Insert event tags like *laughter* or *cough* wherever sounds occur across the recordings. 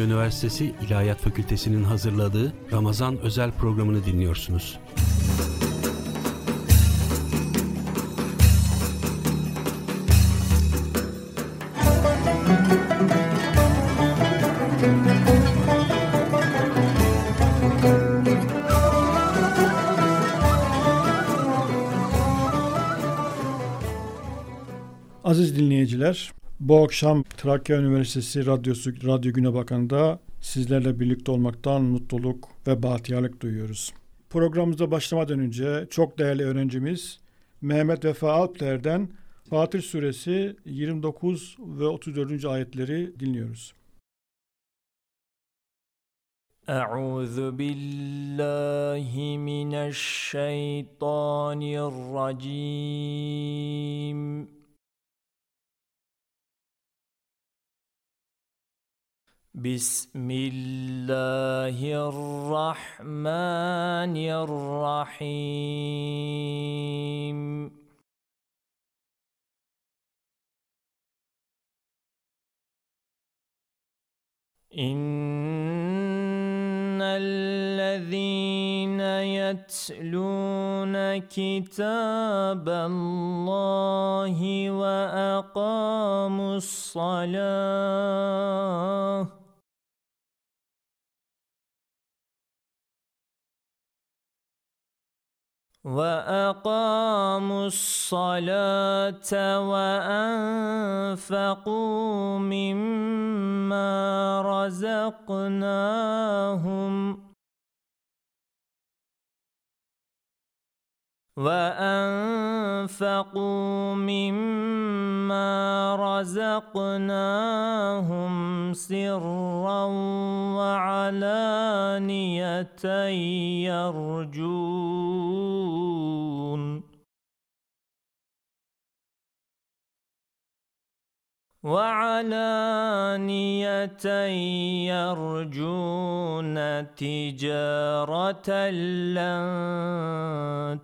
Trakya Üniversitesi İlahiyat Fakültesi'nin hazırladığı Ramazan özel programını dinliyorsunuz. Aziz dinleyiciler, bu akşam Trakya Üniversitesi Radyosu Radyo Güne Bakan'da sizlerle birlikte olmaktan mutluluk ve bahtiyarlık duyuyoruz. Programımıza başlamadan önce çok değerli öğrencimiz Mehmet Vefa Alpler'den Fatih Suresi 29 ve 34. ayetleri dinliyoruz. أعوذ بالله من الشيطان الرجيم بسم الله الرحمن الرحيم. إن الذين يتلون كتاب الله وأقاموا الصلاة وأقاموا الصلاة وأنفقوا مما رزقناهم وأنفقوا مما رزقناهم سرا وعلانية يرجون. وعلانية يرجون تجارة لن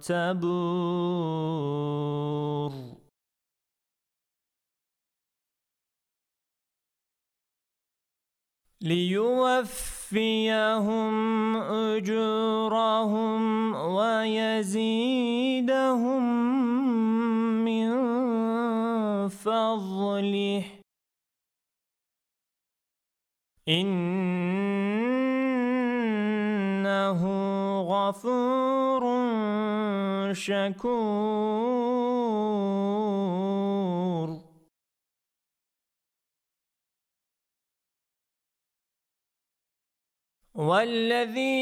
تبور. ليوفيهم أجورهم ويزيدهم من فضله إنه غفور شكور. والذي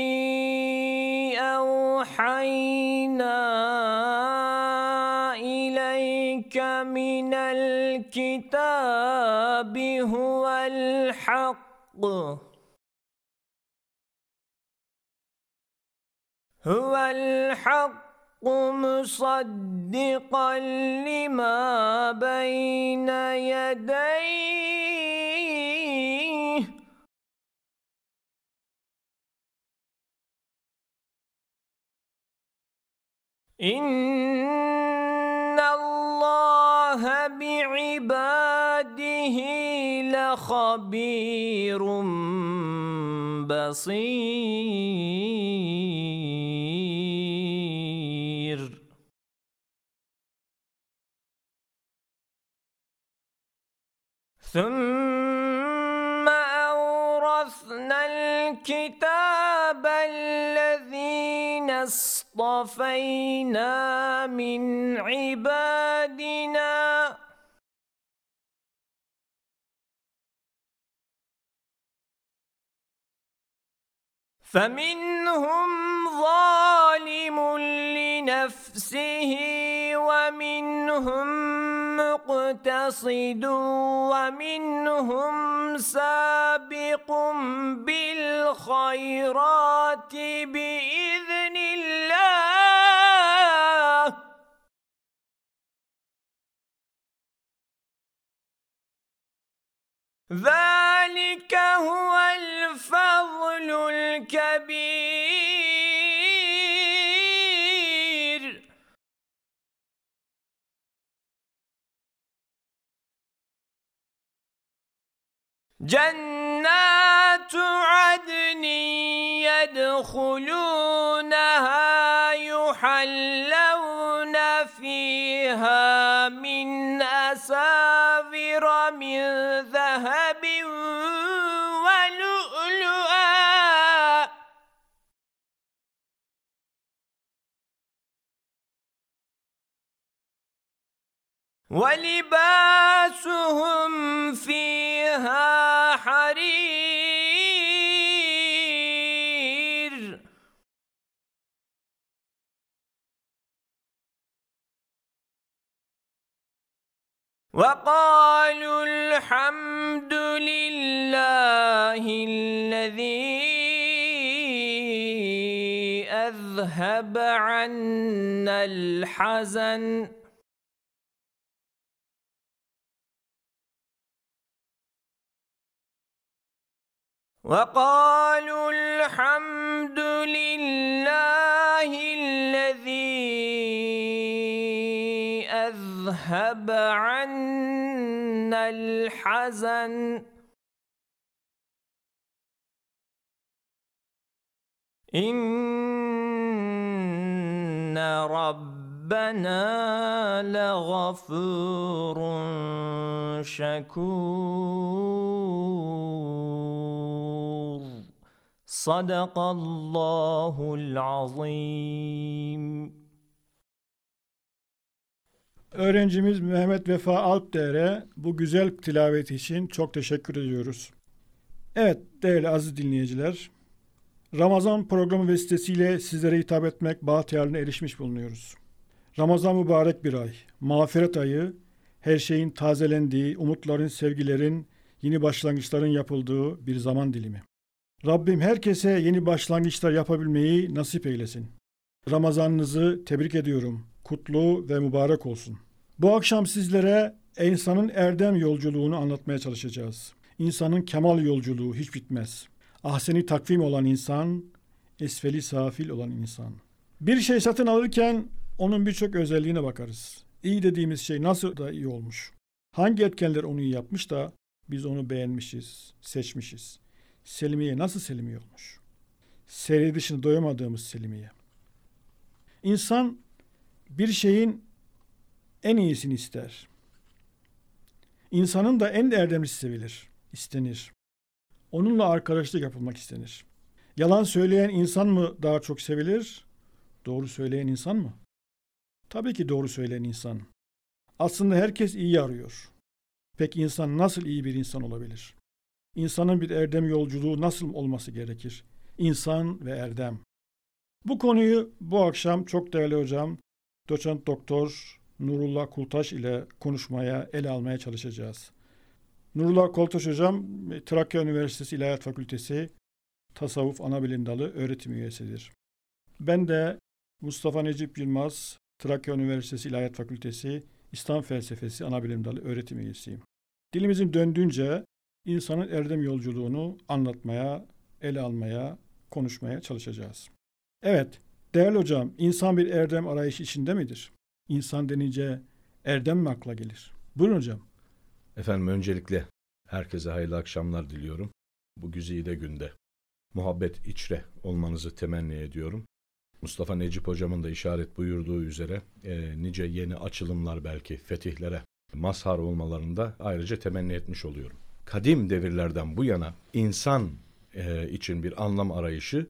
أوحينا إليك من الكتاب هو الحق. هو الحق مصدقا لما بين يديه. إن بعباده لخبير بصير. ثم أورثنا الكتاب الذين اصطفينا من عبادنا فمنهم ظالم لنفسه ومنهم مقتصد ومنهم سابق بالخيرات بإذن الله. ذلك هو الفضل الكبير. جنات عدن يدخلونها يحلون فيها ولباسهم فيها حرير. وقالوا الحمد لله الذي أذهب عنا الحزن. وقالوا الحمد لله الذي أذهب عنا الحزن. إن ربنا لغفور شكور. Sadakallahul azim. Öğrencimiz Mehmet Vefa Alpdere bu güzel tilavet için çok teşekkür ediyoruz. Evet değerli aziz dinleyiciler, Ramazan programı vesilesiyle sizlere hitap etmek bahtiyarına erişmiş bulunuyoruz. Ramazan mübarek bir ay, mağfiret ayı, her şeyin tazelendiği, umutların, sevgilerin, yeni başlangıçların yapıldığı bir zaman dilimi. Rabbim herkese yeni başlangıçlar yapabilmeyi nasip eylesin. Ramazanınızı tebrik ediyorum. Kutlu ve mübarek olsun. Bu akşam sizlere insanın erdem yolculuğunu anlatmaya çalışacağız. İnsanın kemal yolculuğu hiç bitmez. Ahseni takvim olan insan, esfeli safil olan insan. Bir şey satın alırken onun birçok özelliğine bakarız. İyi dediğimiz şey nasıl da iyi olmuş. Hangi etkenler onu iyi yapmış da biz onu beğenmişiz, seçmişiz. Selimiye nasıl Selimiye olmuş? Seri dışında doyamadığımız Selimiye. İnsan bir şeyin en iyisini ister. İnsanın da en erdemlisi sevilir, istenir. Onunla arkadaşlık yapılmak istenir. Yalan söyleyen insan mı daha çok sevilir, doğru söyleyen insan mı? Tabii ki doğru söyleyen insan. Aslında herkes iyi arıyor. Peki insan nasıl iyi bir insan olabilir? İnsanın bir erdem yolculuğu nasıl olması gerekir? İnsan ve erdem. Bu konuyu bu akşam çok değerli hocam doçent doktor Nurullah Kultaş ile konuşmaya, ele almaya çalışacağız. Nurullah Kultaş hocam Trakya Üniversitesi İlahiyat Fakültesi Tasavvuf Anabilim Dalı öğretim üyesidir. Ben de Mustafa Necip Yılmaz Trakya Üniversitesi İlahiyat Fakültesi İslam Felsefesi Anabilim Dalı öğretim üyesiyim. Dilimizin döndüğünce insanın erdem yolculuğunu anlatmaya, ele almaya, konuşmaya çalışacağız. Evet, değerli hocam, insan bir erdem arayışı içinde midir? İnsan denince erdem mi akla gelir? Buyurun hocam. Efendim öncelikle herkese hayırlı akşamlar diliyorum. Bu güzide günde muhabbet içre olmanızı temenni ediyorum. Mustafa Necip hocamın da işaret buyurduğu üzere e, nice yeni açılımlar belki fetihlere mazhar olmalarında ayrıca temenni etmiş oluyorum. Kadim devirlerden bu yana insan e, için bir anlam arayışı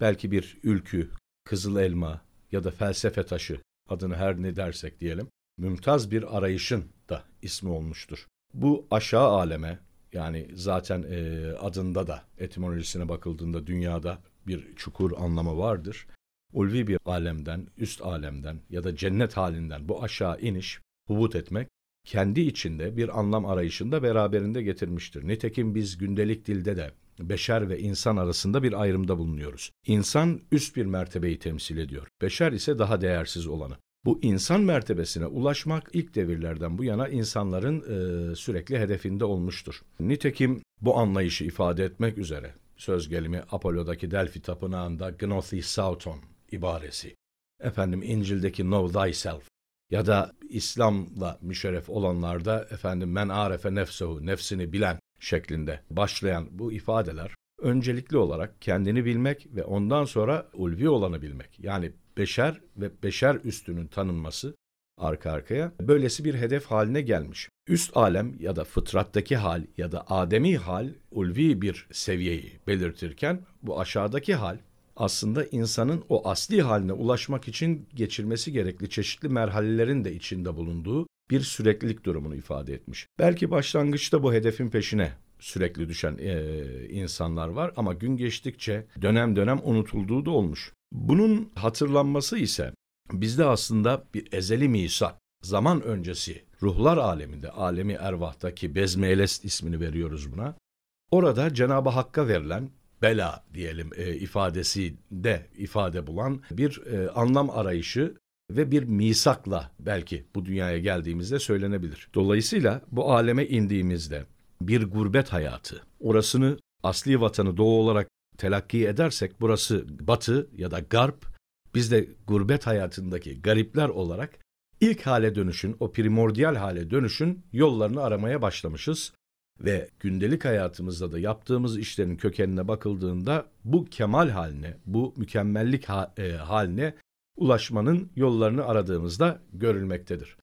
belki bir ülkü, kızıl elma ya da felsefe taşı adını her ne dersek diyelim mümtaz bir arayışın da ismi olmuştur. Bu aşağı aleme yani zaten e, adında da etimolojisine bakıldığında dünyada bir çukur anlamı vardır. Ulvi bir alemden, üst alemden ya da cennet halinden bu aşağı iniş, hubut etmek kendi içinde bir anlam arayışında beraberinde getirmiştir. Nitekim biz gündelik dilde de beşer ve insan arasında bir ayrımda bulunuyoruz. İnsan üst bir mertebeyi temsil ediyor. Beşer ise daha değersiz olanı. Bu insan mertebesine ulaşmak ilk devirlerden bu yana insanların e, sürekli hedefinde olmuştur. Nitekim bu anlayışı ifade etmek üzere söz gelimi Apollo'daki Delphi tapınağında Gnothi Sauton ibaresi. Efendim İncil'deki Know Thyself ya da İslam'la müşerref olanlarda efendim men arefe nefsehu nefsini bilen şeklinde başlayan bu ifadeler öncelikli olarak kendini bilmek ve ondan sonra ulvi olanı bilmek. Yani beşer ve beşer üstünün tanınması arka arkaya böylesi bir hedef haline gelmiş. Üst alem ya da fıtrattaki hal ya da ademi hal ulvi bir seviyeyi belirtirken bu aşağıdaki hal aslında insanın o asli haline ulaşmak için geçirmesi gerekli çeşitli merhalelerin de içinde bulunduğu bir süreklilik durumunu ifade etmiş. Belki başlangıçta bu hedefin peşine sürekli düşen e, insanlar var ama gün geçtikçe dönem dönem unutulduğu da olmuş. Bunun hatırlanması ise bizde aslında bir ezeli misak, zaman öncesi ruhlar aleminde, alemi ervahtaki bezmelest ismini veriyoruz buna. Orada Cenab-ı Hakk'a verilen bela diyelim e, ifadesi de ifade bulan bir e, anlam arayışı ve bir misakla belki bu dünyaya geldiğimizde söylenebilir. Dolayısıyla bu aleme indiğimizde bir gurbet hayatı, orasını asli vatanı doğu olarak telakki edersek burası batı ya da garp, biz de gurbet hayatındaki garipler olarak ilk hale dönüşün, o primordial hale dönüşün yollarını aramaya başlamışız. Ve gündelik hayatımızda da yaptığımız işlerin kökenine bakıldığında bu kemal haline, bu mükemmellik e, haline ulaşmanın yollarını aradığımızda görülmektedir.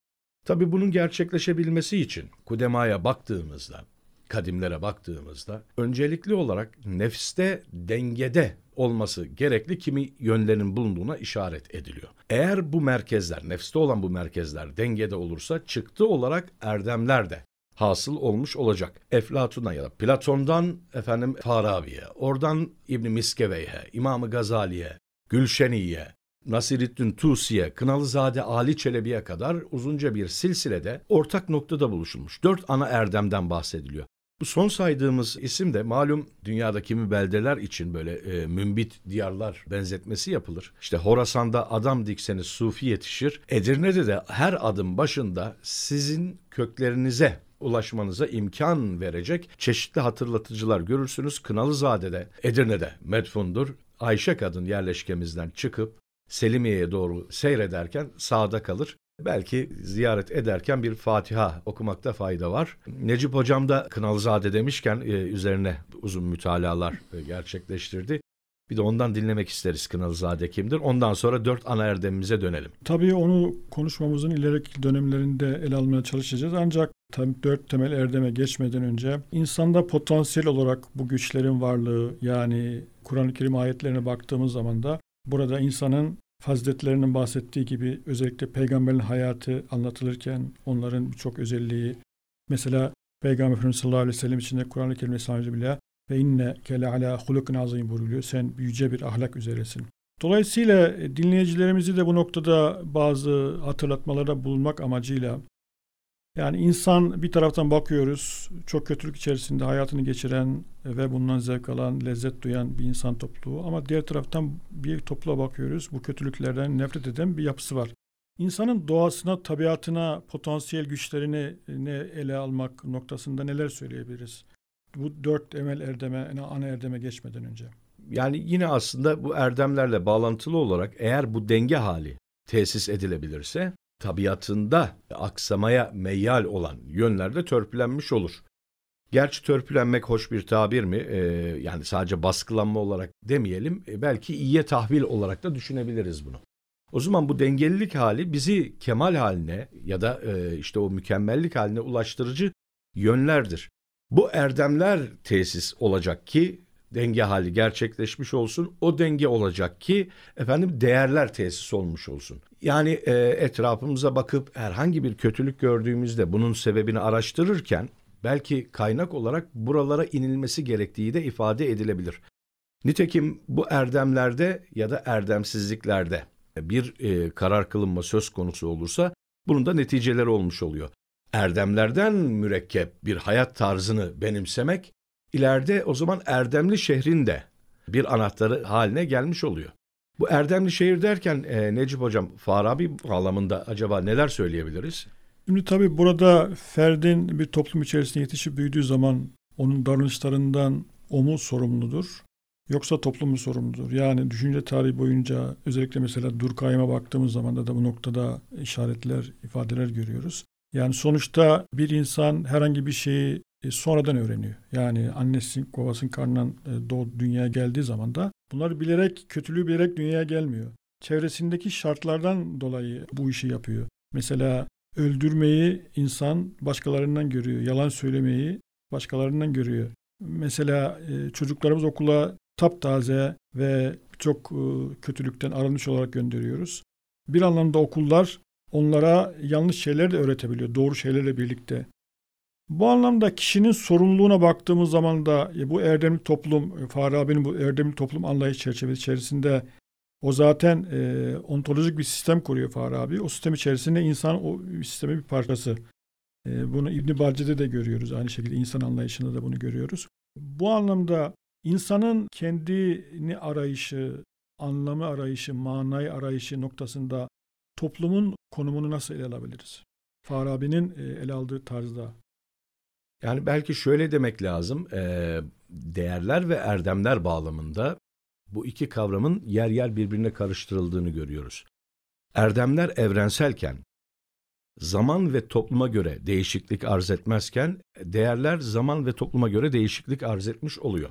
Tabi bunun gerçekleşebilmesi için Kudema'ya baktığımızda, kadimlere baktığımızda öncelikli olarak nefste dengede olması gerekli kimi yönlerin bulunduğuna işaret ediliyor. Eğer bu merkezler, nefste olan bu merkezler dengede olursa çıktı olarak erdemler de hasıl olmuş olacak. Eflatun'dan ya da Platon'dan efendim Farabi'ye, oradan İbn Miskevey'e, İmam Gazali'ye, Gülşeni'ye, Nasirettin Tusi'ye, Kınalızade Ali Çelebi'ye kadar uzunca bir silsilede ortak noktada buluşulmuş. Dört ana erdemden bahsediliyor. Bu son saydığımız isim de malum dünyada kimi beldeler için böyle e, mümbit diyarlar benzetmesi yapılır. İşte Horasan'da adam dikseniz sufi yetişir. Edirne'de de her adım başında sizin köklerinize ulaşmanıza imkan verecek çeşitli hatırlatıcılar görürsünüz. Kınalızade'de, Edirne'de medfundur. Ayşe kadın yerleşkemizden çıkıp Selimiye'ye doğru seyrederken sağda kalır. Belki ziyaret ederken bir Fatiha okumakta fayda var. Necip Hocam da Kınalzade demişken e, üzerine uzun mütalalar gerçekleştirdi. Bir de ondan dinlemek isteriz Kınalzade kimdir. Ondan sonra dört ana erdemimize dönelim. Tabii onu konuşmamızın ileriki dönemlerinde ele almaya çalışacağız. Ancak tabii dört temel erdeme geçmeden önce insanda potansiyel olarak bu güçlerin varlığı yani Kur'an-ı Kerim ayetlerine baktığımız zaman da burada insanın faziletlerinin bahsettiği gibi özellikle peygamberin hayatı anlatılırken onların birçok özelliği mesela Peygamber Efendimiz sallallahu aleyhi ve sellem içinde Kur'an-ı Kerim Estağfirullah ve inne kele ala hulukun azim buyuruyor. Sen yüce bir ahlak üzeresin. Dolayısıyla e, dinleyicilerimizi de bu noktada bazı hatırlatmalarda bulunmak amacıyla yani insan bir taraftan bakıyoruz çok kötülük içerisinde hayatını geçiren ve bundan zevk alan, lezzet duyan bir insan topluluğu ama diğer taraftan bir topluluğa bakıyoruz bu kötülüklerden nefret eden bir yapısı var. İnsanın doğasına, tabiatına, potansiyel güçlerini ne ele almak noktasında neler söyleyebiliriz? Bu dört emel erdeme, ana erdeme geçmeden önce. Yani yine aslında bu erdemlerle bağlantılı olarak eğer bu denge hali tesis edilebilirse tabiatında aksamaya meyyal olan yönlerde törpülenmiş olur. Gerçi törpülenmek hoş bir tabir mi? Ee, yani sadece baskılanma olarak demeyelim. E, belki iyiye tahvil olarak da düşünebiliriz bunu. O zaman bu dengelilik hali bizi kemal haline ya da e, işte o mükemmellik haline ulaştırıcı yönlerdir. Bu erdemler tesis olacak ki denge hali gerçekleşmiş olsun. O denge olacak ki efendim değerler tesis olmuş olsun. Yani e, etrafımıza bakıp herhangi bir kötülük gördüğümüzde bunun sebebini araştırırken belki kaynak olarak buralara inilmesi gerektiği de ifade edilebilir. Nitekim bu erdemlerde ya da erdemsizliklerde bir e, karar kılınma söz konusu olursa bunun da neticeleri olmuş oluyor. Erdemlerden mürekkep bir hayat tarzını benimsemek ileride o zaman erdemli şehrin de bir anahtarı haline gelmiş oluyor. Bu erdemli şehir derken e, Necip Hocam Farabi bağlamında acaba neler söyleyebiliriz? Şimdi tabii burada ferdin bir toplum içerisinde yetişip büyüdüğü zaman onun davranışlarından o mu sorumludur? Yoksa toplum mu sorumludur? Yani düşünce tarihi boyunca özellikle mesela Durkheim'e baktığımız zaman da, bu noktada işaretler, ifadeler görüyoruz. Yani sonuçta bir insan herhangi bir şeyi e, sonradan öğreniyor. Yani annesinin babasının karnından e, doğ, dünyaya geldiği zaman da bunları bilerek, kötülüğü bilerek dünyaya gelmiyor. Çevresindeki şartlardan dolayı bu işi yapıyor. Mesela öldürmeyi insan başkalarından görüyor. Yalan söylemeyi başkalarından görüyor. Mesela e, çocuklarımız okula taptaze ve çok kötülükten arınmış olarak gönderiyoruz. Bir anlamda okullar onlara yanlış şeyler de öğretebiliyor, doğru şeylerle birlikte. Bu anlamda kişinin sorumluluğuna baktığımız zaman da e, bu erdemli toplum, e, Farabi'nin bu erdemli toplum anlayış çerçevesi içerisinde o zaten e, ontolojik bir sistem kuruyor Farabi. O sistem içerisinde insan o sistemin bir parçası. E, bunu İbn Balce'de de görüyoruz. Aynı şekilde insan anlayışında da bunu görüyoruz. Bu anlamda insanın kendini arayışı, anlamı arayışı, manayı arayışı noktasında toplumun konumunu nasıl ele alabiliriz? Farabi'nin e, ele aldığı tarzda. Yani belki şöyle demek lazım, e, değerler ve erdemler bağlamında bu iki kavramın yer yer birbirine karıştırıldığını görüyoruz. Erdemler evrenselken, zaman ve topluma göre değişiklik arz etmezken, değerler zaman ve topluma göre değişiklik arz etmiş oluyor.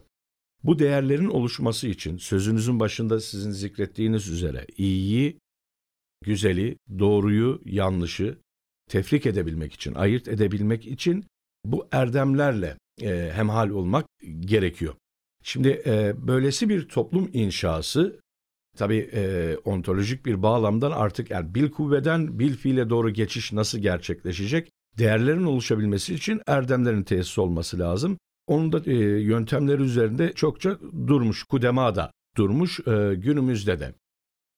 Bu değerlerin oluşması için sözünüzün başında sizin zikrettiğiniz üzere iyiyi, güzeli, doğruyu, yanlışı tefrik edebilmek için, ayırt edebilmek için bu erdemlerle e, hemhal olmak gerekiyor. Şimdi e, böylesi bir toplum inşası tabii e, ontolojik bir bağlamdan artık yani bil kuvveden bil fiile doğru geçiş nasıl gerçekleşecek? Değerlerin oluşabilmesi için erdemlerin tesis olması lazım. Onun da e, yöntemleri üzerinde çokça durmuş, kudema da durmuş e, günümüzde de.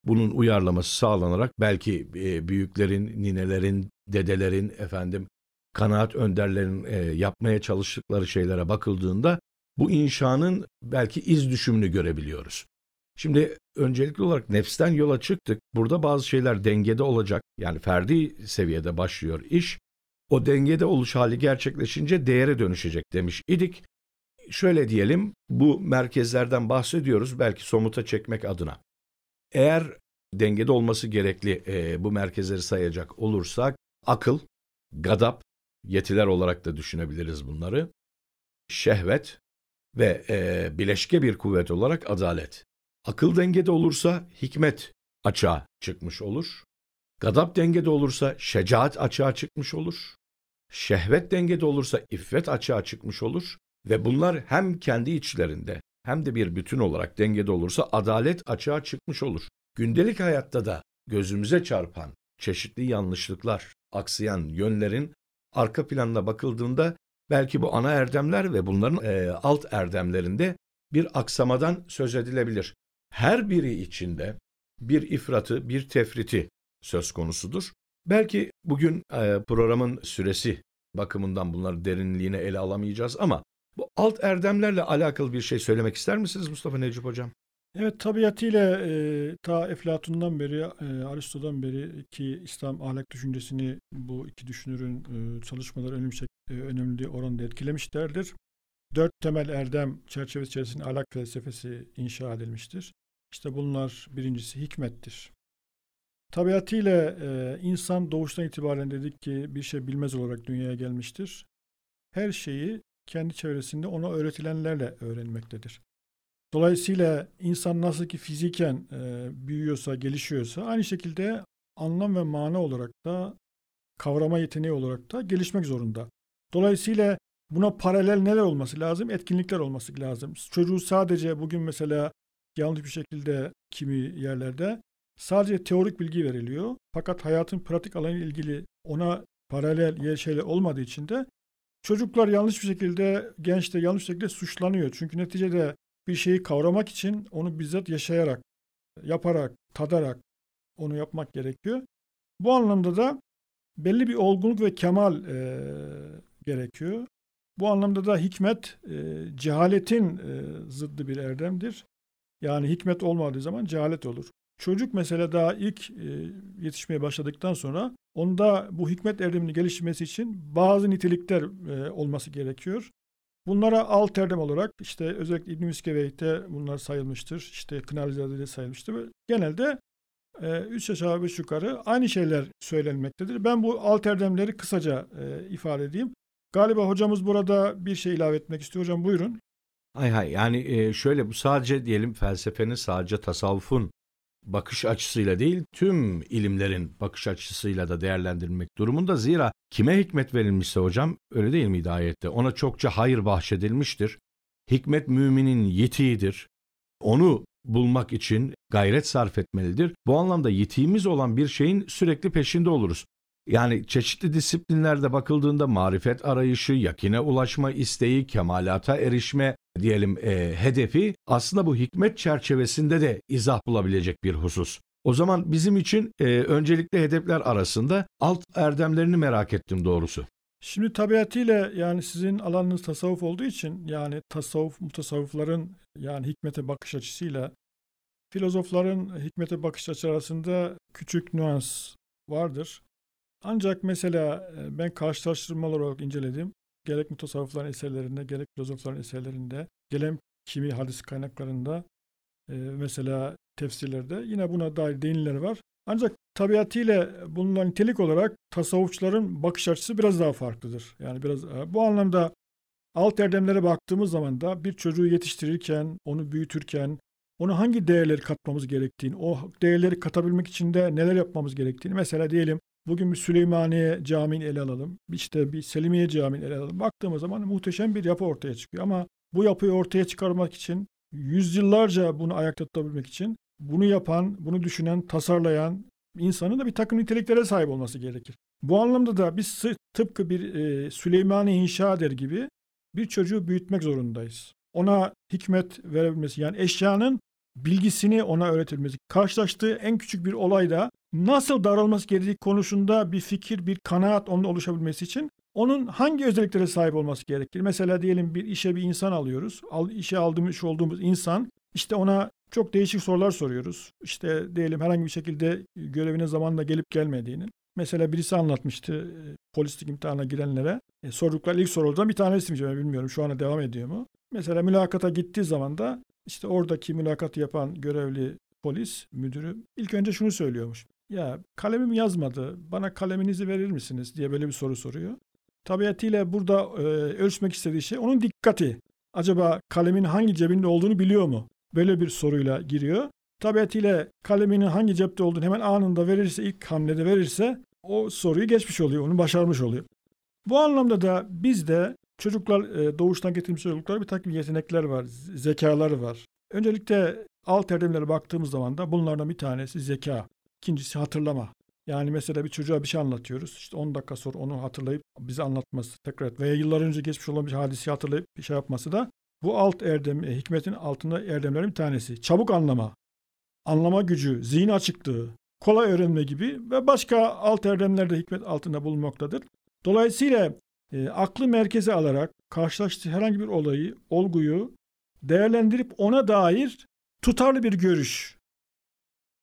Bunun uyarlaması sağlanarak belki e, büyüklerin, ninelerin, dedelerin, efendim kanaat önderlerin e, yapmaya çalıştıkları şeylere bakıldığında bu inşanın belki iz düşümünü görebiliyoruz. Şimdi öncelikli olarak nefsten yola çıktık. Burada bazı şeyler dengede olacak. Yani ferdi seviyede başlıyor iş. O dengede oluş hali gerçekleşince değere dönüşecek demiş idik. Şöyle diyelim bu merkezlerden bahsediyoruz belki somuta çekmek adına. Eğer dengede olması gerekli e, bu merkezleri sayacak olursak akıl, gadap, yetiler olarak da düşünebiliriz bunları. Şehvet ve e, bileşke bir kuvvet olarak adalet. Akıl dengede olursa hikmet açığa çıkmış olur. Gadap dengede olursa şecaat açığa çıkmış olur. Şehvet dengede olursa iffet açığa çıkmış olur. Ve bunlar hem kendi içlerinde hem de bir bütün olarak dengede olursa adalet açığa çıkmış olur. Gündelik hayatta da gözümüze çarpan çeşitli yanlışlıklar, aksayan yönlerin arka planına bakıldığında belki bu ana erdemler ve bunların e, alt erdemlerinde bir aksamadan söz edilebilir. Her biri içinde bir ifratı, bir tefriti söz konusudur. Belki bugün e, programın süresi bakımından bunları derinliğine ele alamayacağız ama bu alt erdemlerle alakalı bir şey söylemek ister misiniz Mustafa Necip Hocam? Evet tabiatıyla e, ta Eflatun'dan beri, e, Aristo'dan beri ki İslam ahlak düşüncesini bu iki düşünürün e, çalışmaları önemli, e, önemli oranda etkilemişlerdir. Dört temel erdem çerçevesi içerisinde ahlak felsefesi inşa edilmiştir. İşte bunlar birincisi hikmettir. Tabiatıyla e, insan doğuştan itibaren dedik ki bir şey bilmez olarak dünyaya gelmiştir. Her şeyi kendi çevresinde ona öğretilenlerle öğrenmektedir. Dolayısıyla insan nasıl ki fiziken e, büyüyorsa, gelişiyorsa aynı şekilde anlam ve mana olarak da kavrama yeteneği olarak da gelişmek zorunda. Dolayısıyla buna paralel neler olması lazım? Etkinlikler olması lazım. Çocuğu sadece bugün mesela yanlış bir şekilde kimi yerlerde sadece teorik bilgi veriliyor. Fakat hayatın pratik alanı ilgili ona paralel yer şeyler olmadığı için de çocuklar yanlış bir şekilde, genç de yanlış bir şekilde suçlanıyor. Çünkü neticede bir şeyi kavramak için onu bizzat yaşayarak, yaparak, tadarak onu yapmak gerekiyor. Bu anlamda da belli bir olgunluk ve kemal e, gerekiyor. Bu anlamda da hikmet e, cehaletin e, zıddı bir erdemdir. Yani hikmet olmadığı zaman cehalet olur. Çocuk mesela daha ilk e, yetişmeye başladıktan sonra onda bu hikmet erdemini geliştirmesi için bazı nitelikler e, olması gerekiyor. Bunlara alt erdem olarak işte özellikle İbn-i Miskeveyt'te bunlar sayılmıştır. İşte Kınalizade'de sayılmıştır. Genelde e, üç aşağı beş yukarı aynı şeyler söylenmektedir. Ben bu alt erdemleri kısaca e, ifade edeyim. Galiba hocamız burada bir şey ilave etmek istiyor. Hocam buyurun. Hay hay yani e, şöyle bu sadece diyelim felsefenin sadece tasavvufun bakış açısıyla değil tüm ilimlerin bakış açısıyla da değerlendirilmek durumunda. Zira kime hikmet verilmişse hocam öyle değil miydi ayette? Ona çokça hayır bahşedilmiştir. Hikmet müminin yetiğidir. Onu bulmak için gayret sarf etmelidir. Bu anlamda yetiğimiz olan bir şeyin sürekli peşinde oluruz. Yani çeşitli disiplinlerde bakıldığında marifet arayışı, yakine ulaşma isteği, kemalata erişme diyelim e, hedefi aslında bu hikmet çerçevesinde de izah bulabilecek bir husus. O zaman bizim için e, öncelikli hedefler arasında alt erdemlerini merak ettim doğrusu. Şimdi tabiatıyla yani sizin alanınız tasavvuf olduğu için yani tasavvuf mutasavvıfların yani hikmete bakış açısıyla filozofların hikmete bakış açısı arasında küçük nüans vardır. Ancak mesela e, ben karşılaştırmalar olarak inceledim. Gerek mutasavvıfların eserlerinde, gerek filozofların eserlerinde, gelen kimi hadis kaynaklarında, e, mesela tefsirlerde yine buna dair değiniler var. Ancak tabiatıyla bulunan nitelik olarak tasavvufçuların bakış açısı biraz daha farklıdır. Yani biraz e, bu anlamda alt erdemlere baktığımız zaman da bir çocuğu yetiştirirken, onu büyütürken, onu hangi değerleri katmamız gerektiğini, o değerleri katabilmek için de neler yapmamız gerektiğini. Mesela diyelim bugün bir Süleymaniye Camii'ni ele alalım. İşte bir Selimiye Camii'ni ele alalım. Baktığımız zaman muhteşem bir yapı ortaya çıkıyor. Ama bu yapıyı ortaya çıkarmak için, yüzyıllarca bunu ayakta tutabilmek için bunu yapan, bunu düşünen, tasarlayan insanın da bir takım niteliklere sahip olması gerekir. Bu anlamda da biz tıpkı bir e, Süleymaniye inşa eder gibi bir çocuğu büyütmek zorundayız. Ona hikmet verebilmesi yani eşyanın bilgisini ona öğretilmesi. Karşılaştığı en küçük bir olayda nasıl davranılması gerektiği konusunda bir fikir, bir kanaat onun oluşabilmesi için onun hangi özelliklere sahip olması gerekir? Mesela diyelim bir işe bir insan alıyoruz. Al, işe aldığımız olduğumuz insan işte ona çok değişik sorular soruyoruz. İşte diyelim herhangi bir şekilde görevine zamanla gelip gelmediğini. Mesela birisi anlatmıştı e, polislik imtihanına girenlere. E, sordukları ilk sorulardan bir tanesi mi? Bilmiyorum şu anda devam ediyor mu? Mesela mülakata gittiği zaman da işte oradaki mülakatı yapan görevli polis müdürü ilk önce şunu söylüyormuş. Ya kalemim yazmadı bana kaleminizi verir misiniz diye böyle bir soru soruyor. Tabiatıyla burada e, ölçmek istediği şey onun dikkati. Acaba kalemin hangi cebinde olduğunu biliyor mu? Böyle bir soruyla giriyor. Tabiatıyla kaleminin hangi cepte olduğunu hemen anında verirse, ilk hamlede verirse o soruyu geçmiş oluyor, onu başarmış oluyor. Bu anlamda da biz de çocuklar e, doğuştan getirmiş çocuklar bir takım yetenekler var, zekaları var. Öncelikle alt erdemlere baktığımız zaman da bunlardan bir tanesi zeka, ikincisi hatırlama. Yani mesela bir çocuğa bir şey anlatıyoruz. İşte 10 dakika sonra onu hatırlayıp bize anlatması tekrar veya yıllar önce geçmiş olan bir hadisi hatırlayıp bir şey yapması da bu alt erdem, e, hikmetin altında erdemlerin bir tanesi. Çabuk anlama, anlama gücü, zihin açıklığı, kolay öğrenme gibi ve başka alt erdemler de hikmet altında bulunmaktadır. Dolayısıyla e, aklı merkeze alarak karşılaştığı herhangi bir olayı, olguyu değerlendirip ona dair tutarlı bir görüş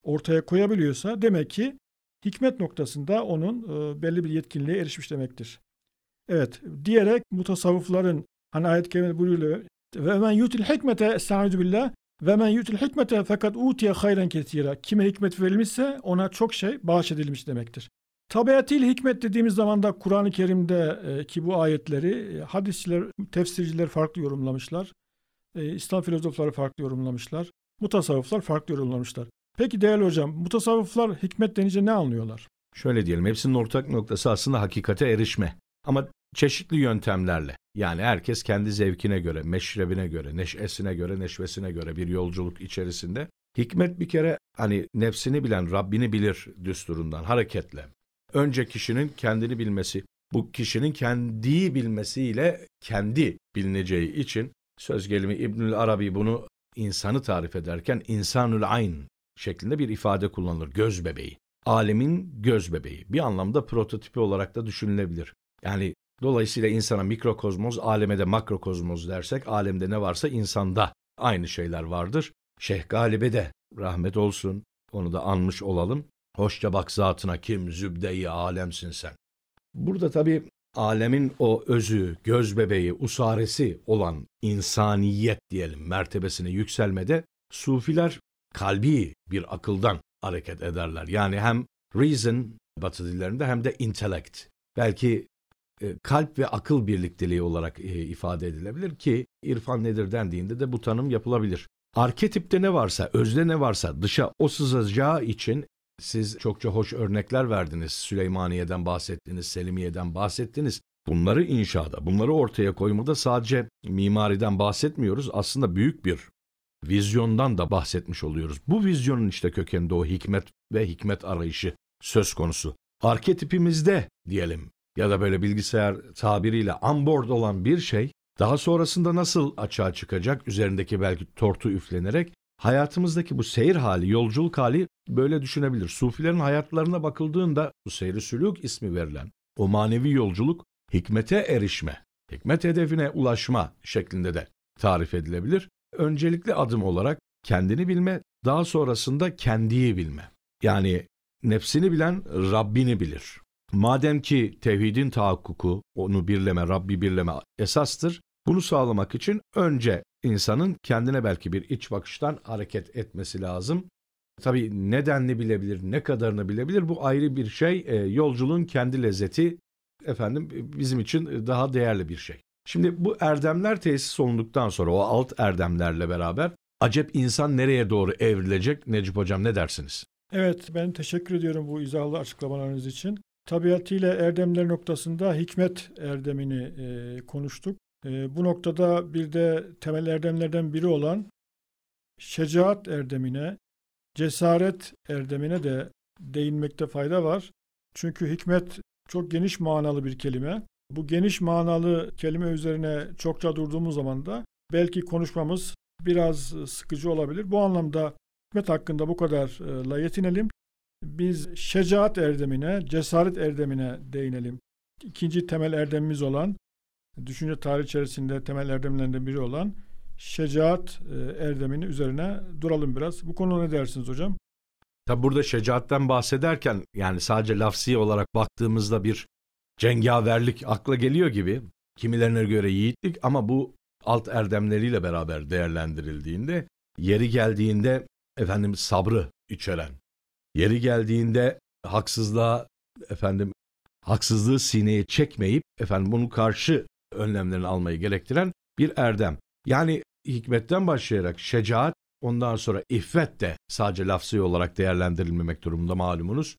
ortaya koyabiliyorsa demek ki hikmet noktasında onun e, belli bir yetkinliğe erişmiş demektir. Evet, diyerek mutasavvıfların hani ayet-i kerimede buyuruyor ve men yutil hikmete estaizu billah ve men yutil hikmete fakat utiye hayran kesira. Kime hikmet verilmişse ona çok şey bahşedilmiş demektir. Tabiatıyla hikmet dediğimiz zaman da Kur'an-ı Kerim'de e, ki bu ayetleri e, hadisçiler, tefsirciler farklı yorumlamışlar. İslam filozofları farklı yorumlamışlar. Mutasavvıflar farklı yorumlamışlar. Peki değerli hocam, mutasavvıflar hikmet denince ne anlıyorlar? Şöyle diyelim, hepsinin ortak noktası aslında hakikate erişme. Ama çeşitli yöntemlerle. Yani herkes kendi zevkine göre, meşrebine göre, neşesine göre, neşvesine göre bir yolculuk içerisinde. Hikmet bir kere hani nefsini bilen Rabbini bilir düsturundan hareketle. Önce kişinin kendini bilmesi, bu kişinin kendi bilmesiyle kendi bilineceği için söz gelimi İbnül Arabi bunu insanı tarif ederken insanül ayn şeklinde bir ifade kullanılır. Göz bebeği. Alemin göz bebeği. Bir anlamda prototipi olarak da düşünülebilir. Yani dolayısıyla insana mikrokozmoz, aleme de makrokozmoz dersek alemde ne varsa insanda aynı şeyler vardır. Şeyh Galibe de rahmet olsun onu da anmış olalım. Hoşça bak zatına kim zübde-i alemsin sen. Burada tabii alemin o özü, göz bebeği, usaresi olan insaniyet diyelim mertebesine yükselmede sufiler kalbi bir akıldan hareket ederler. Yani hem reason batı dillerinde hem de intellect. Belki e, kalp ve akıl birlikteliği olarak e, ifade edilebilir ki irfan nedir dendiğinde de bu tanım yapılabilir. Arketipte ne varsa, özde ne varsa dışa o sızacağı için siz çokça hoş örnekler verdiniz. Süleymaniye'den bahsettiniz, Selimiye'den bahsettiniz. Bunları inşada, bunları ortaya koymada sadece mimariden bahsetmiyoruz. Aslında büyük bir vizyondan da bahsetmiş oluyoruz. Bu vizyonun işte kökeninde o hikmet ve hikmet arayışı söz konusu. Arketipimizde diyelim ya da böyle bilgisayar tabiriyle onboard olan bir şey daha sonrasında nasıl açığa çıkacak üzerindeki belki tortu üflenerek hayatımızdaki bu seyir hali, yolculuk hali böyle düşünebilir. Sufilerin hayatlarına bakıldığında bu seyri sülük ismi verilen o manevi yolculuk hikmete erişme, hikmet hedefine ulaşma şeklinde de tarif edilebilir. Öncelikli adım olarak kendini bilme, daha sonrasında kendiyi bilme. Yani nefsini bilen Rabbini bilir. Madem ki tevhidin tahakkuku, onu birleme, Rabbi birleme esastır, bunu sağlamak için önce insanın kendine belki bir iç bakıştan hareket etmesi lazım. Tabii nedenli bilebilir, ne kadarını bilebilir bu ayrı bir şey. E, yolculuğun kendi lezzeti efendim bizim için daha değerli bir şey. Şimdi bu erdemler tesis olunduktan sonra o alt erdemlerle beraber acep insan nereye doğru evrilecek Necip Hocam ne dersiniz? Evet ben teşekkür ediyorum bu izahlı açıklamalarınız için. Tabiatıyla erdemler noktasında hikmet erdemini e, konuştuk. E, bu noktada bir de temel erdemlerden biri olan şecaat erdemine, cesaret erdemine de değinmekte fayda var. Çünkü hikmet çok geniş manalı bir kelime. Bu geniş manalı kelime üzerine çokça durduğumuz zaman da belki konuşmamız biraz sıkıcı olabilir. Bu anlamda hikmet hakkında bu kadarla yetinelim. Biz şecaat erdemine, cesaret erdemine değinelim. İkinci temel erdemimiz olan, düşünce tarihi içerisinde temel erdemlerinden biri olan şecaat erdemini üzerine duralım biraz. Bu konuda ne dersiniz hocam? Tabi burada şecaatten bahsederken yani sadece lafsi olarak baktığımızda bir cengaverlik akla geliyor gibi. Kimilerine göre yiğitlik ama bu alt erdemleriyle beraber değerlendirildiğinde yeri geldiğinde efendim sabrı içeren, yeri geldiğinde haksızlığa efendim haksızlığı sineye çekmeyip efendim bunu karşı önlemlerini almayı gerektiren bir erdem. Yani hikmetten başlayarak şecaat ondan sonra iffet de sadece lafzı olarak değerlendirilmemek durumunda malumunuz.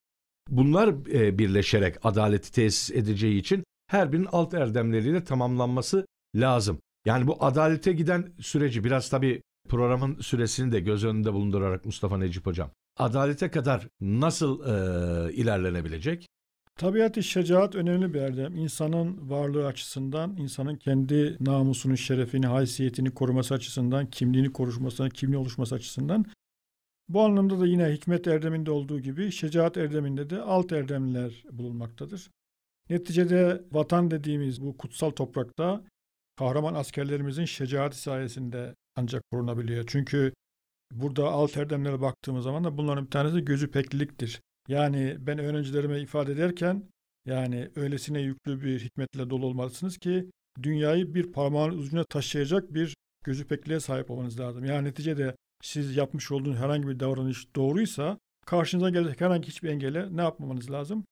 Bunlar e, birleşerek adaleti tesis edeceği için her birinin alt erdemleriyle tamamlanması lazım. Yani bu adalete giden süreci biraz tabii programın süresini de göz önünde bulundurarak Mustafa Necip Hocam. Adalete kadar nasıl e, ilerlenebilecek? Tabiat-ı şecaat önemli bir erdem. İnsanın varlığı açısından, insanın kendi namusunu, şerefini, haysiyetini koruması açısından, kimliğini koruşması, kimliği oluşması açısından. Bu anlamda da yine hikmet erdeminde olduğu gibi şecaat erdeminde de alt erdemler bulunmaktadır. Neticede vatan dediğimiz bu kutsal toprakta kahraman askerlerimizin şecaati sayesinde ancak korunabiliyor. Çünkü burada alt erdemlere baktığımız zaman da bunların bir tanesi gözü pekliliktir. Yani ben öğrencilerime ifade ederken yani öylesine yüklü bir hikmetle dolu olmalısınız ki dünyayı bir parmağın ucuna taşıyacak bir gözü pekliğe sahip olmanız lazım. Yani neticede siz yapmış olduğunuz herhangi bir davranış doğruysa karşınıza gelecek herhangi hiçbir engele ne yapmamanız lazım?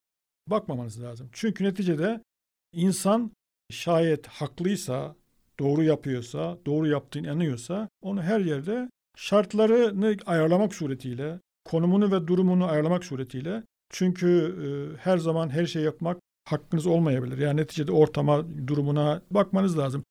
Bakmamanız lazım. Çünkü neticede insan şayet haklıysa, doğru yapıyorsa, doğru yaptığını inanıyorsa onu her yerde şartlarını ayarlamak suretiyle, konumunu ve durumunu ayarlamak suretiyle çünkü e, her zaman her şey yapmak hakkınız olmayabilir. Yani neticede ortama, durumuna bakmanız lazım.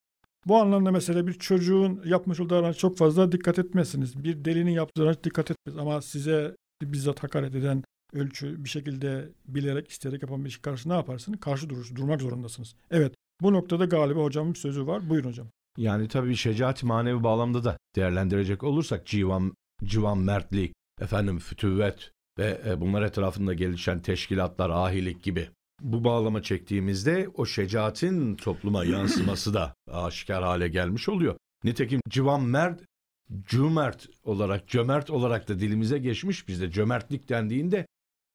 Bu anlamda mesela bir çocuğun yapmış olduğu davranış çok fazla dikkat etmezsiniz. Bir delinin yaptığı davranış dikkat etmez. Ama size bizzat hakaret eden ölçü bir şekilde bilerek isteyerek yapan bir şey karşı ne yaparsınız? Karşı durur, durmak zorundasınız. Evet bu noktada galiba hocamın sözü var. Buyurun hocam. Yani tabii şecaat manevi bağlamda da değerlendirecek olursak civan, civan mertlik, efendim fütüvvet ve e, bunlar etrafında gelişen teşkilatlar, ahilik gibi bu bağlama çektiğimizde o şecaatin topluma yansıması da *clears throat* aşikar hale gelmiş oluyor. Nitekim civan mert, cömert olarak, cömert olarak da dilimize geçmiş bizde cömertlik dendiğinde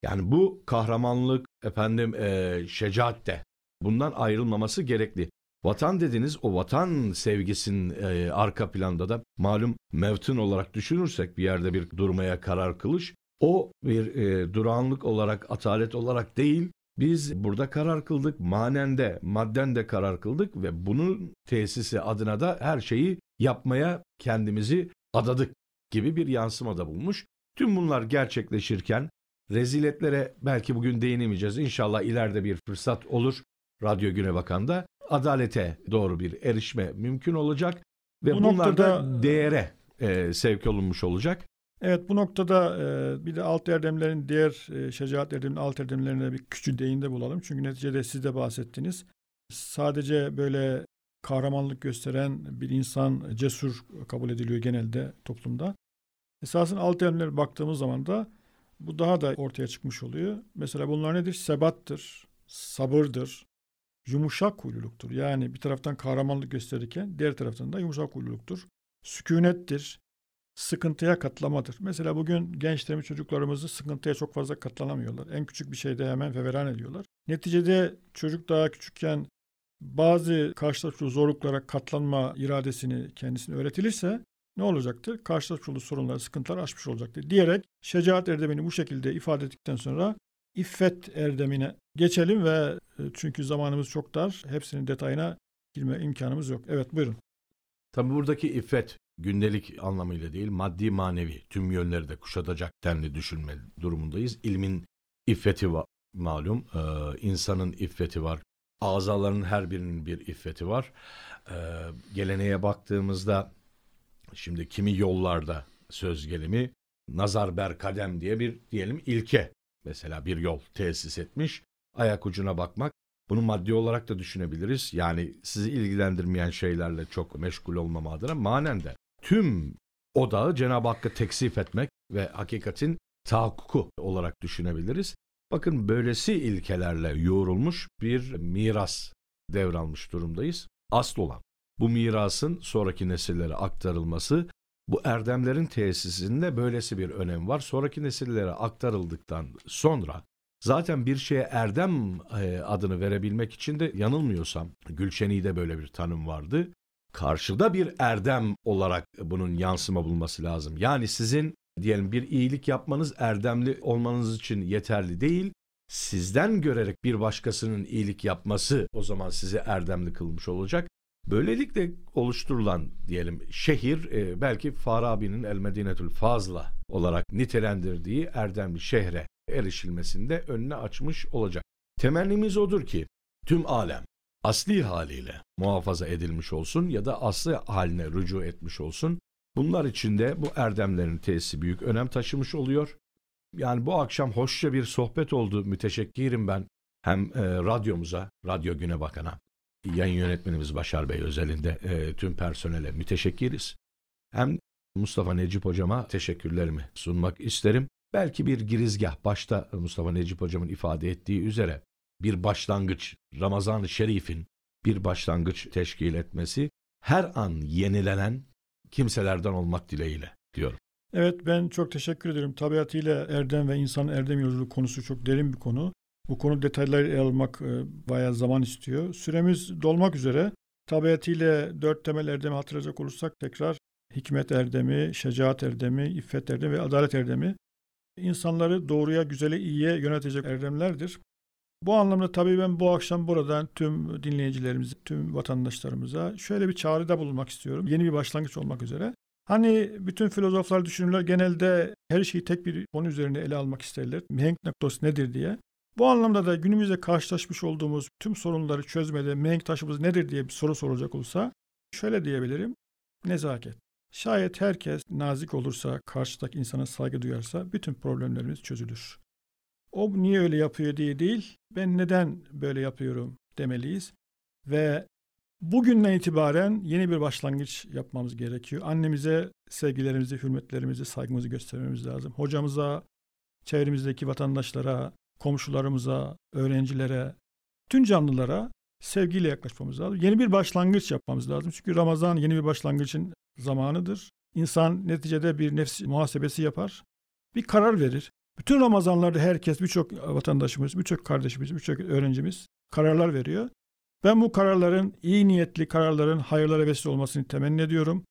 yani bu kahramanlık, efendim e, şecaat de bundan ayrılmaması gerekli. Vatan dediniz o vatan sevgisinin e, arka planda da malum mevtun olarak düşünürsek bir yerde bir durmaya karar kılış o bir e, durağanlık olarak atalet olarak değil Biz burada karar kıldık, manen de, madden de karar kıldık ve bunun tesisi adına da her şeyi yapmaya kendimizi adadık gibi bir yansımada bulmuş. Tüm bunlar gerçekleşirken reziletlere belki bugün değinemeyeceğiz. İnşallah ileride bir fırsat olur. Radyo Güne Bakan'da adalete doğru bir erişme mümkün olacak ve Bu bunlar da noktada- değere e, sevk olunmuş olacak. Evet bu noktada e, bir de alt erdemlerin diğer e, şecaat erdeminin alt erdemlerine bir küçük değinde bulalım. Çünkü neticede siz de bahsettiniz. Sadece böyle kahramanlık gösteren bir insan cesur kabul ediliyor genelde toplumda. Esasında alt erdemlere baktığımız zaman da bu daha da ortaya çıkmış oluyor. Mesela bunlar nedir? Sebattır, sabırdır, yumuşak huyluluktur. Yani bir taraftan kahramanlık gösterirken diğer taraftan da yumuşak huyluluktur. Sükunettir, sıkıntıya katlamadır. Mesela bugün gençlerimiz çocuklarımızı sıkıntıya çok fazla katlanamıyorlar. En küçük bir şeyde hemen feveran ediyorlar. Neticede çocuk daha küçükken bazı karşılaştığı zorluklara katlanma iradesini kendisine öğretilirse ne olacaktır? Karşılaştığı sorunları, sıkıntılar aşmış olacaktır. Diyerek şecaat erdemini bu şekilde ifade ettikten sonra iffet erdemine geçelim ve e, çünkü zamanımız çok dar. Hepsinin detayına girme imkanımız yok. Evet buyurun. Tabi buradaki iffet gündelik anlamıyla değil maddi manevi tüm yönleri de kuşatacak denli düşünme durumundayız. İlmin iffeti var malum Ee, insanın iffeti var. Azaların her birinin bir iffeti var. Ee, geleneğe baktığımızda şimdi kimi yollarda söz gelimi nazar ber kadem diye bir diyelim ilke mesela bir yol tesis etmiş. Ayak ucuna bakmak bunu maddi olarak da düşünebiliriz. Yani sizi ilgilendirmeyen şeylerle çok meşgul olmama adına manen de tüm odağı Cenab-ı Hakk'a teksif etmek ve hakikatin tahakkuku olarak düşünebiliriz. Bakın böylesi ilkelerle yoğrulmuş bir miras devralmış durumdayız. Asıl olan bu mirasın sonraki nesillere aktarılması bu erdemlerin tesisinde böylesi bir önem var. Sonraki nesillere aktarıldıktan sonra Zaten bir şeye erdem e, adını verebilmek için de yanılmıyorsam Gülşeni'de böyle bir tanım vardı. Karşıda bir erdem olarak bunun yansıma bulması lazım. Yani sizin diyelim bir iyilik yapmanız erdemli olmanız için yeterli değil. Sizden görerek bir başkasının iyilik yapması o zaman sizi erdemli kılmış olacak. Böylelikle oluşturulan diyelim şehir e, belki Farabi'nin El Medinetül Fazla olarak nitelendirdiği erdemli şehre erişilmesinde önüne açmış olacak. Temennimiz odur ki tüm alem asli haliyle muhafaza edilmiş olsun ya da aslı haline rücu etmiş olsun. Bunlar içinde bu erdemlerin tesisi büyük önem taşımış oluyor. Yani bu akşam hoşça bir sohbet oldu. Müteşekkirim ben hem e, radyomuza, Radyo Güne Bakan'a, yayın yönetmenimiz Başar Bey özelinde e, tüm personele müteşekkiriz. Hem Mustafa Necip hocama teşekkürlerimi sunmak isterim. Belki bir girizgah başta Mustafa Necip hocamın ifade ettiği üzere bir başlangıç Ramazan-ı Şerif'in bir başlangıç teşkil etmesi her an yenilenen kimselerden olmak dileğiyle diyorum. Evet ben çok teşekkür ederim. Tabiatıyla erdem ve insan erdem yolculuğu konusu çok derin bir konu. Bu konu detayları ele almak e, bayağı zaman istiyor. Süremiz dolmak üzere. Tabiatıyla dört temel erdemi hatırlayacak olursak tekrar hikmet erdemi, şecaat erdemi, iffet erdemi ve adalet erdemi insanları doğruya, güzele, iyiye yönetecek erdemlerdir. Bu anlamda tabii ben bu akşam buradan tüm dinleyicilerimize, tüm vatandaşlarımıza şöyle bir çağrıda bulunmak istiyorum. Yeni bir başlangıç olmak üzere. Hani bütün filozoflar, düşünürler genelde her şeyi tek bir konu üzerine ele almak isterler. Mihenk noktası nedir diye. Bu anlamda da günümüzde karşılaşmış olduğumuz tüm sorunları çözmede mihenk taşımız nedir diye bir soru soracak olsa şöyle diyebilirim. Nezaket. Şayet herkes nazik olursa, karşıdaki insana saygı duyarsa bütün problemlerimiz çözülür. O niye öyle yapıyor diye değil, ben neden böyle yapıyorum demeliyiz. Ve bugünden itibaren yeni bir başlangıç yapmamız gerekiyor. Annemize sevgilerimizi, hürmetlerimizi, saygımızı göstermemiz lazım. Hocamıza, çevremizdeki vatandaşlara, komşularımıza, öğrencilere, tüm canlılara sevgiyle yaklaşmamız lazım. Yeni bir başlangıç yapmamız lazım. Çünkü Ramazan yeni bir başlangıcın zamanıdır. İnsan neticede bir nefs muhasebesi yapar. Bir karar verir. Bütün Ramazanlarda herkes, birçok vatandaşımız, birçok kardeşimiz, birçok öğrencimiz kararlar veriyor. Ben bu kararların iyi niyetli kararların hayırlara vesile olmasını temenni ediyorum.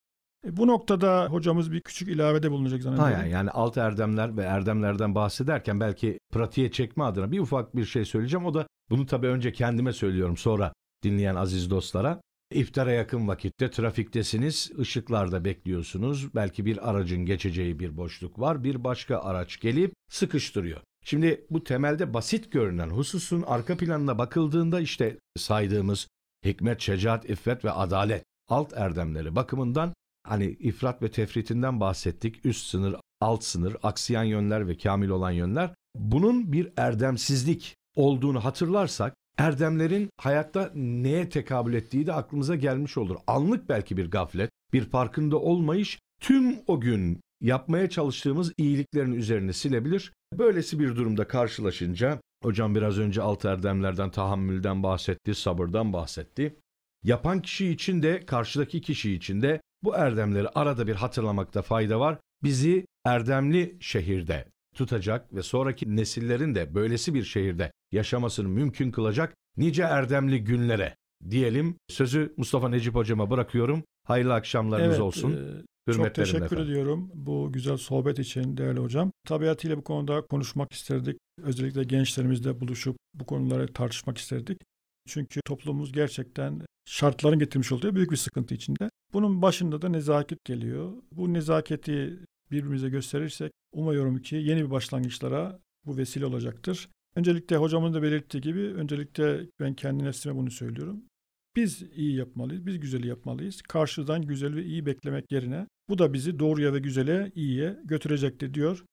E, bu noktada hocamız bir küçük ilavede bulunacak zannediyorum. Yani, yani alt erdemler ve erdemlerden bahsederken belki pratiğe çekme adına bir ufak bir şey söyleyeceğim. O da bunu tabii önce kendime söylüyorum sonra dinleyen aziz dostlara. İftara yakın vakitte trafiktesiniz, ışıklarda bekliyorsunuz. Belki bir aracın geçeceği bir boşluk var. Bir başka araç gelip sıkıştırıyor. Şimdi bu temelde basit görünen hususun arka planına bakıldığında işte saydığımız hikmet, şecaat, iffet ve adalet alt erdemleri bakımından hani ifrat ve tefritinden bahsettik. Üst sınır, alt sınır, aksiyen yönler ve kamil olan yönler. Bunun bir erdemsizlik olduğunu hatırlarsak erdemlerin hayatta neye tekabül ettiği de aklımıza gelmiş olur. Anlık belki bir gaflet, bir farkında olmayış tüm o gün yapmaya çalıştığımız iyiliklerin üzerine silebilir. Böylesi bir durumda karşılaşınca hocam biraz önce alt erdemlerden tahammülden bahsetti, sabırdan bahsetti. Yapan kişi için de karşıdaki kişi için de bu erdemleri arada bir hatırlamakta fayda var. Bizi erdemli şehirde tutacak ve sonraki nesillerin de böylesi bir şehirde yaşamasını mümkün kılacak nice erdemli günlere diyelim. Sözü Mustafa Necip hocama bırakıyorum. Hayırlı akşamlarınız Evet, olsun. e, çok teşekkür efendim. ediyorum bu güzel sohbet için değerli hocam. Tabiatıyla bu konuda konuşmak isterdik. Özellikle gençlerimizle buluşup bu konuları tartışmak isterdik. Çünkü toplumumuz gerçekten şartların getirmiş olduğu büyük bir sıkıntı içinde. Bunun başında da nezaket geliyor. Bu nezaketi birbirimize gösterirsek umuyorum ki yeni bir başlangıçlara bu vesile olacaktır. Öncelikle hocamın da belirttiği gibi öncelikle ben kendi nefsime bunu söylüyorum. Biz iyi yapmalıyız, biz güzeli yapmalıyız. Karşıdan güzel ve iyi beklemek yerine bu da bizi doğruya ve güzele, iyiye götürecektir diyor.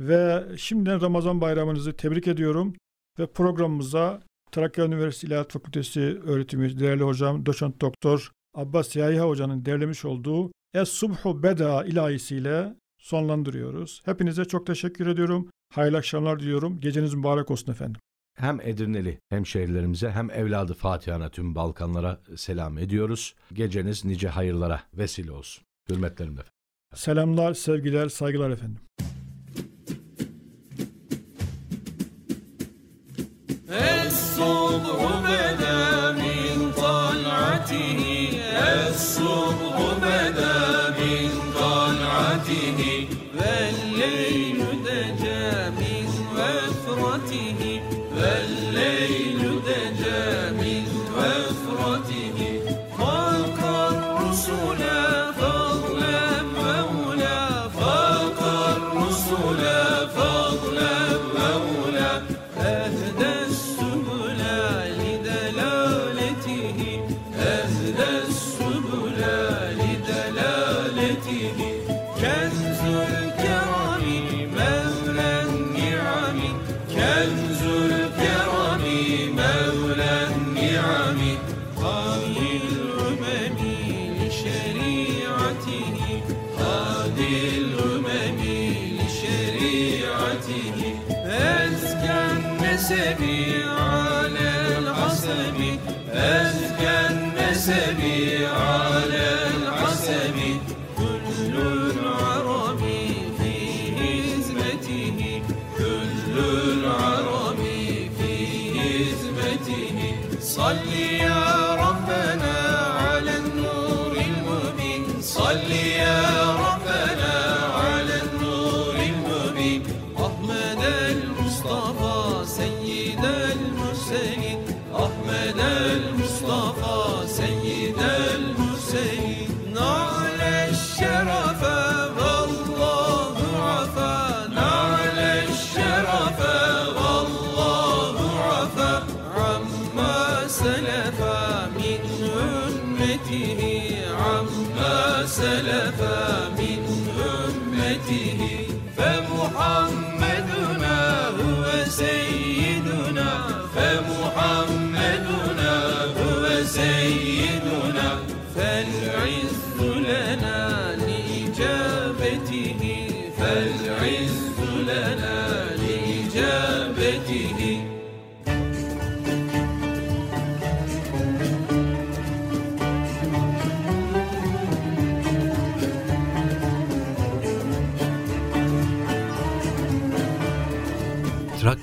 Ve şimdiden Ramazan bayramınızı tebrik ediyorum ve programımıza Trakya Üniversitesi İlahiyat Fakültesi öğretim üyesi değerli hocam doçent doktor Abbas Yahya hocanın derlemiş olduğu Es-Subhu Beda ilahisiyle sonlandırıyoruz. Hepinize çok teşekkür ediyorum. Hayırlı akşamlar diliyorum. Geceniz mübarek olsun efendim. Hem Edirneli hem şehirlerimize hem evladı Fatiha'na tüm Balkanlara e, selam ediyoruz. Geceniz nice hayırlara vesile olsun. Hürmetlerimle efendim. Selamlar, sevgiler, saygılar efendim. Es sol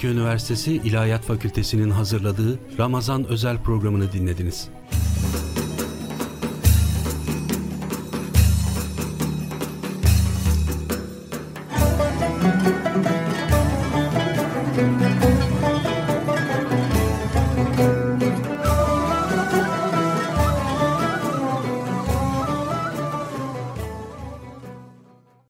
Trakya Üniversitesi İlahiyat Fakültesi'nin hazırladığı Ramazan özel programını dinlediniz.